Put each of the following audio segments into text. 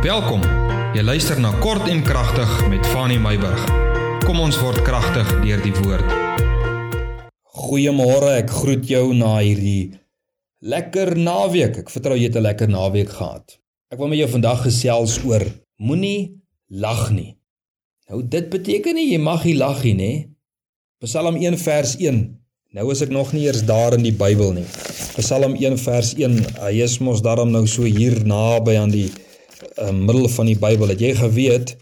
Welkom. Jy luister na Kort en Kragtig met Fanny Meyburg. Kom ons word kragtig deur die woord. Goeiemôre, ek groet jou na hierdie lekker naweek. Ek vertrou jy het 'n lekker naweek gehad. Ek wil met jou vandag gesels oor moenie lag nie. Nou dit beteken nie jy mag nie lag nie, nê? Psalm 1 vers 1. Nou is ek nog nie eers daar in die Bybel nie. Psalm 1 vers 1. Hy is mos daarom nou so hier naby aan die uh, middel van die Bybel. Het jy geweet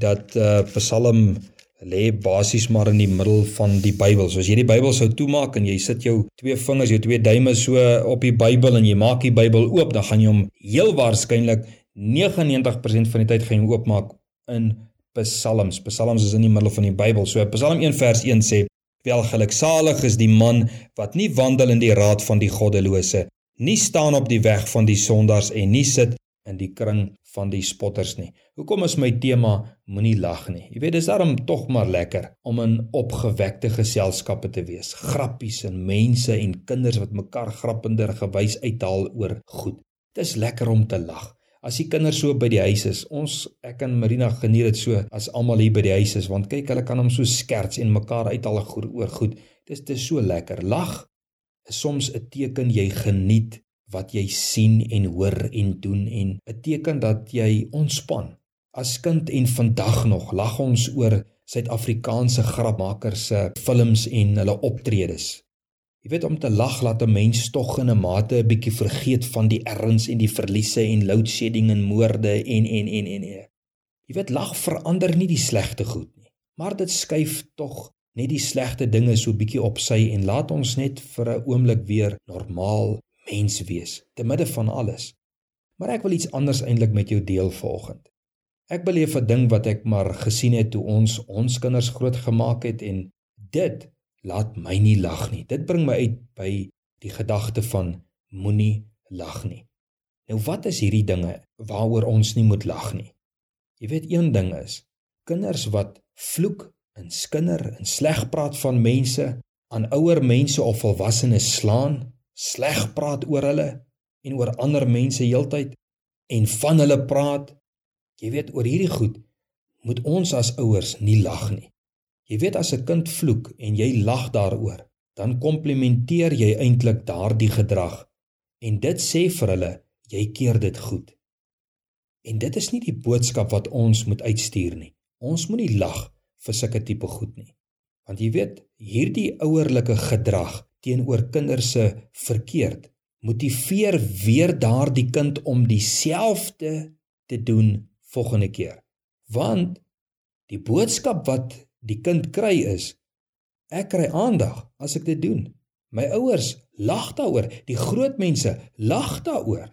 dat uh, Psalm lê basies maar in die middel van die Bybel. So as jy die Bybel sou toemaak en jy sit jou twee vingers, jou twee duime so op die Bybel en jy maak die Bybel oop, dan gaan jy hom heel waarskynlik 99% van die tyd gaan jy oopmaak in Psalms. Psalms is in die middel van die Bybel. So Psalm 1 vers 1 sê: "Welgeluksalig is die man wat nie wandel in die raad van die goddelose, nie staan op die weg van die sondaars en nie sit in die kring van die spotters nie. Hoekom is my tema moenie lag nie? Jy weet dis daarom tog maar lekker om in opgewekte geselskappe te wees. Grappies en mense en kinders wat mekaar grappender gewys uithaal oor goed. Dis lekker om te lag. As die kinders so by die huis is, ons ek en Marina geniet dit so as almal hier by die huis is want kyk hulle kan hom so skerts en mekaar uithaal oor goed. Dis dis so lekker. Lag is soms 'n teken jy geniet wat jy sien en hoor en doen en 'n teken dat jy ontspan. As kind en vandag nog lag ons oor Suid-Afrikaanse grapmakers se films en hulle optredes. Jy weet om te lag laat 'n mens tog in 'n mate 'n bietjie vergeet van die erns en die verliese en load shedding en moorde en en en en. en. Jy weet lag verander nie die slegte goed nie, maar dit skuif tog net die slegte dinge so bietjie op sy en laat ons net vir 'n oomblik weer normaal mens wees te midde van alles. Maar ek wil iets anders eintlik met jou deel vanoggend. Ek beleef 'n ding wat ek maar gesien het toe ons ons kinders grootgemaak het en dit laat my nie lag nie. Dit bring my uit by die gedagte van moenie lag nie. Nou wat is hierdie dinge waaroor ons nie moet lag nie? Jy weet een ding is kinders wat vloek en skinder en sleg praat van mense, aan ouer mense of volwassenes slaan, sleg praat oor hulle en oor ander mense heeltyd en van hulle praat. Jy weet oor hierdie goed moet ons as ouers nie lag nie. Jy weet as 'n kind vloek en jy lag daaroor, dan komplimenteer jy eintlik daardie gedrag en dit sê vir hulle jy keer dit goed. En dit is nie die boodskap wat ons moet uitstuur nie. Ons moenie lag vir sulke tipe goed nie. Want jy weet, hierdie ouerlike gedrag teenoor kinders se verkeerd motiveer weer daardie kind om dieselfde te doen volgende keer. Want die boodskap wat die kind kry is ek kry aandag as ek dit doen. My ouers lag daaroor die groot mense lag daaroor.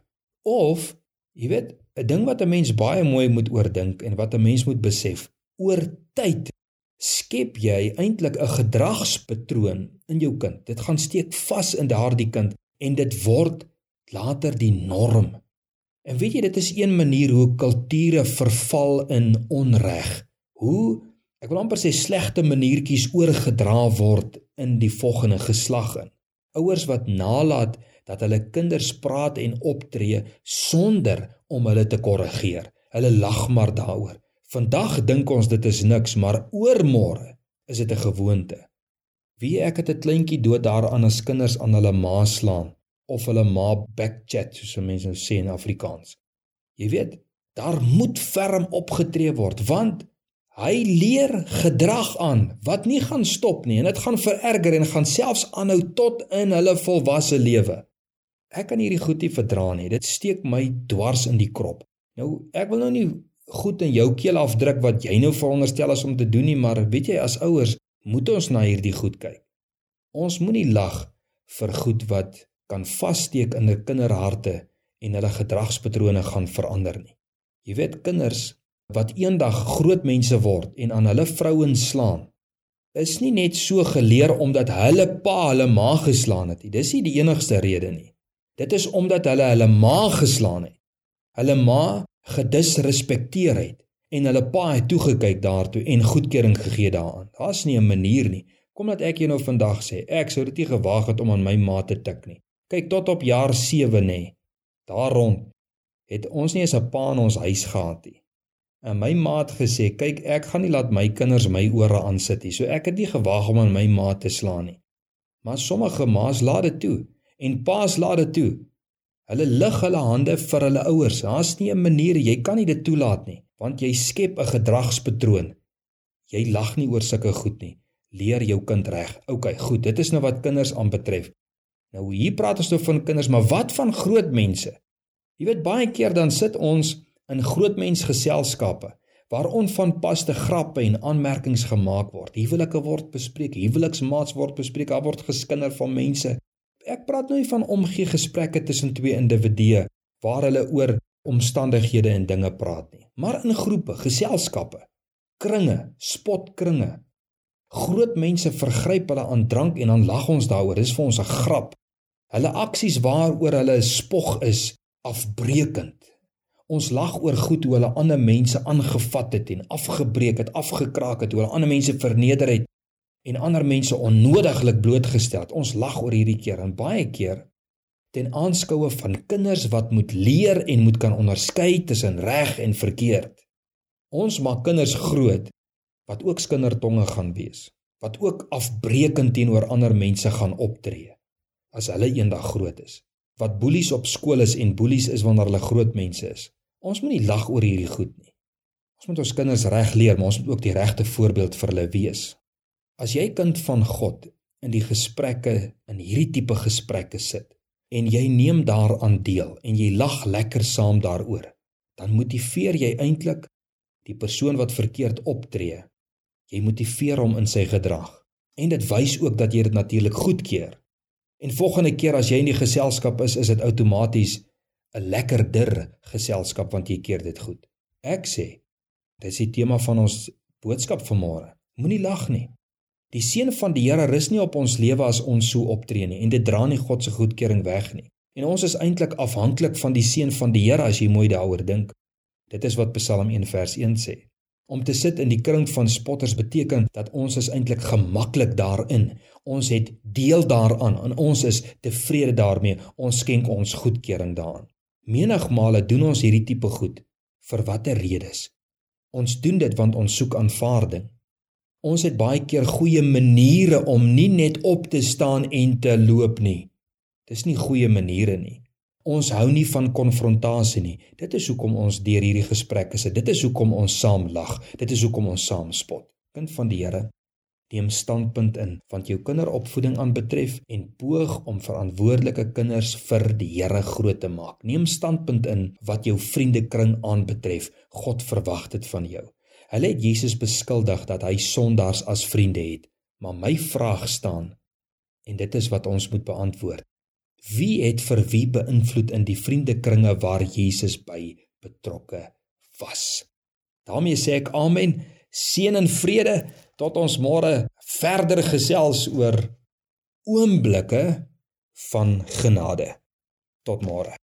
Of jy weet 'n ding wat 'n mens baie mooi moet oordink en wat 'n mens moet besef oor tyd skep jy eintlik 'n gedragspatroon in jou kind. Dit gaan steek vas in daardie kind en dit word later die norm. En weet jy, dit is een manier hoe kulture verval in onreg. Hoe ek wil amper sê slegte maniertjies oorgedra word in die volgende geslag in. Ouers wat nalat dat hulle kinders praat en optree sonder om hulle te korrigeer. Hulle lag maar daaroor. Vandag dink ons dit is niks, maar oormôre is dit 'n gewoonte. Wie ek het 'n kleintjie dood daaraan as kinders aan hulle ma slaan of hulle ma backchat soos mense nou sê in Afrikaans. Jy weet, daar moet ferm opgetree word want hy leer gedrag aan wat nie gaan stop nie en dit gaan vererger en gaan selfs aanhou tot in hulle volwasse lewe. Ek kan hierdie goed nie verdra nie. Dit steek my dwars in die krop. Nou, ek wil nou nie goed in jou keel afdruk wat jy nou veronderstel is om te doen nie, maar weet jy as ouers moet ons na hierdie goed kyk. Ons moenie lag vir goed wat kan vassteek in 'n kinderharte en hulle gedragspatrone gaan verander nie. Jy weet kinders wat eendag groot mense word en aan hulle vrouens slaan is nie net so geleer omdat hulle pa hulle ma geslaan het nie. Dis nie die enigste rede nie. Dit is omdat hulle hulle ma geslaan het. Hulle ma gedisrespekteer het en hulle pa het toegekyk daartoe en goedkeuring gegee daaraan. Daar's nie 'n manier nie. Kom dat ek jou nou vandag sê, ek sou dit nie gewaag het om aan my ma te tik nie. Kyk tot op jaar 7 nê. Daar rond. het ons nie eens 'n pa in ons huis gehad nie. En my ma het gesê, "Kyk, ek gaan nie laat my kinders my ore aansit nie." So ek het nie gewag om aan my ma te slaan nie. Maar sommige ma's laat dit toe en pa's laat dit toe. Hulle lig hulle hande vir hulle ouers. Daar's nie 'n manier jy kan nie dit toelaat nie, want jy skep 'n gedragspatroon. Jy lag nie oor sulke goed nie. Leer jou kind reg. OK, goed. Dit is nou wat kinders aanbetref. Nou hier praat ons nou van kinders, maar wat van groot mense? Jy weet baie keer dan sit ons in groot mensgeselskappe waar onvanpaste grappe en aanmerkings gemaak word. Huwelike word bespreek, huweliksmaats word bespreek, daar word geskinder van mense. Ek praat nou nie van omgee gesprekke tussen twee individue waar hulle oor omstandighede en dinge praat nie, maar in groepe, geselskappe, kringe, spotkringe. Groot mense vergryp hulle aan drank en dan lag ons daaroor. Dis vir ons 'n grap. Hulle aksies waaroor hulle spog is afbreekend. Ons lag oor goed hoe hulle ander mense aangevat het en afgebreek het, afgekraak het, hoe hulle ander mense verneder het en ander mense onnodiglik blootgestel. Ons lag oor hierdie keer en baie keer ten aanskoue van kinders wat moet leer en moet kan onderskei tussen reg en verkeerd. Ons maak kinders groot wat ook skindertonge gaan wees, wat ook afbreekend teenoor ander mense gaan optree as hulle eendag groot is wat boelies op skool is en boelies is wanneer hulle groot mense is. Ons moet nie lag oor hierdie goed nie. Ons moet ons kinders reg leer, maar ons moet ook die regte voorbeeld vir hulle wees. As jy kind van God in die gesprekke in hierdie tipe gesprekke sit en jy neem daaraan deel en jy lag lekker saam daaroor, dan motiveer jy eintlik die persoon wat verkeerd optree. Jy motiveer hom in sy gedrag en dit wys ook dat jy dit natuurlik goedkeur. En volgende keer as jy in die geselskap is, is dit outomaties 'n lekkerder geselskap want jy keer dit goed. Ek sê, dis die tema van ons boodskap vanmôre. Moenie lag nie. Die seën van die Here rus nie op ons lewe as ons so optree nie en dit dra nie God se goedkeuring weg nie. En ons is eintlik afhanklik van die seën van die Here as jy mooi daaroor dink. Dit is wat Psalm 1 vers 1 sê. Om te sit in die kring van spotters beteken dat ons is eintlik gemaklik daarin. Ons het deel daaraan en ons is tevrede daarmee. Ons skenk ons goedkeuring daaraan. Menigmale doen ons hierdie tipe goed vir watter redes? Ons doen dit want ons soek aanvaarding. Ons het baie keer goeie maniere om nie net op te staan en te loop nie. Dis nie goeie maniere nie. Ons hou nie van konfrontasie nie. Dit is hoekom ons deur hierdie gesprekke sit. Dit is hoekom ons saam lag. Dit is hoekom ons saam spot. Kind van die Here, neem standpunt in want jou kinderopvoeding aanbetref en poog om verantwoordelike kinders vir die Here groot te maak. Neem standpunt in wat jou vriendekring aanbetref. God verwag dit van jou. Hulle het Jesus beskuldig dat hy sondaars as vriende het. Maar my vraag staan en dit is wat ons moet beantwoord. Wie het vir wie beïnvloed in die vriendekringe waar Jesus by betrokke was? daarmee sê ek amen. Seën en vrede tot ons môre verder gesels oor oomblikke van genade. Tot môre.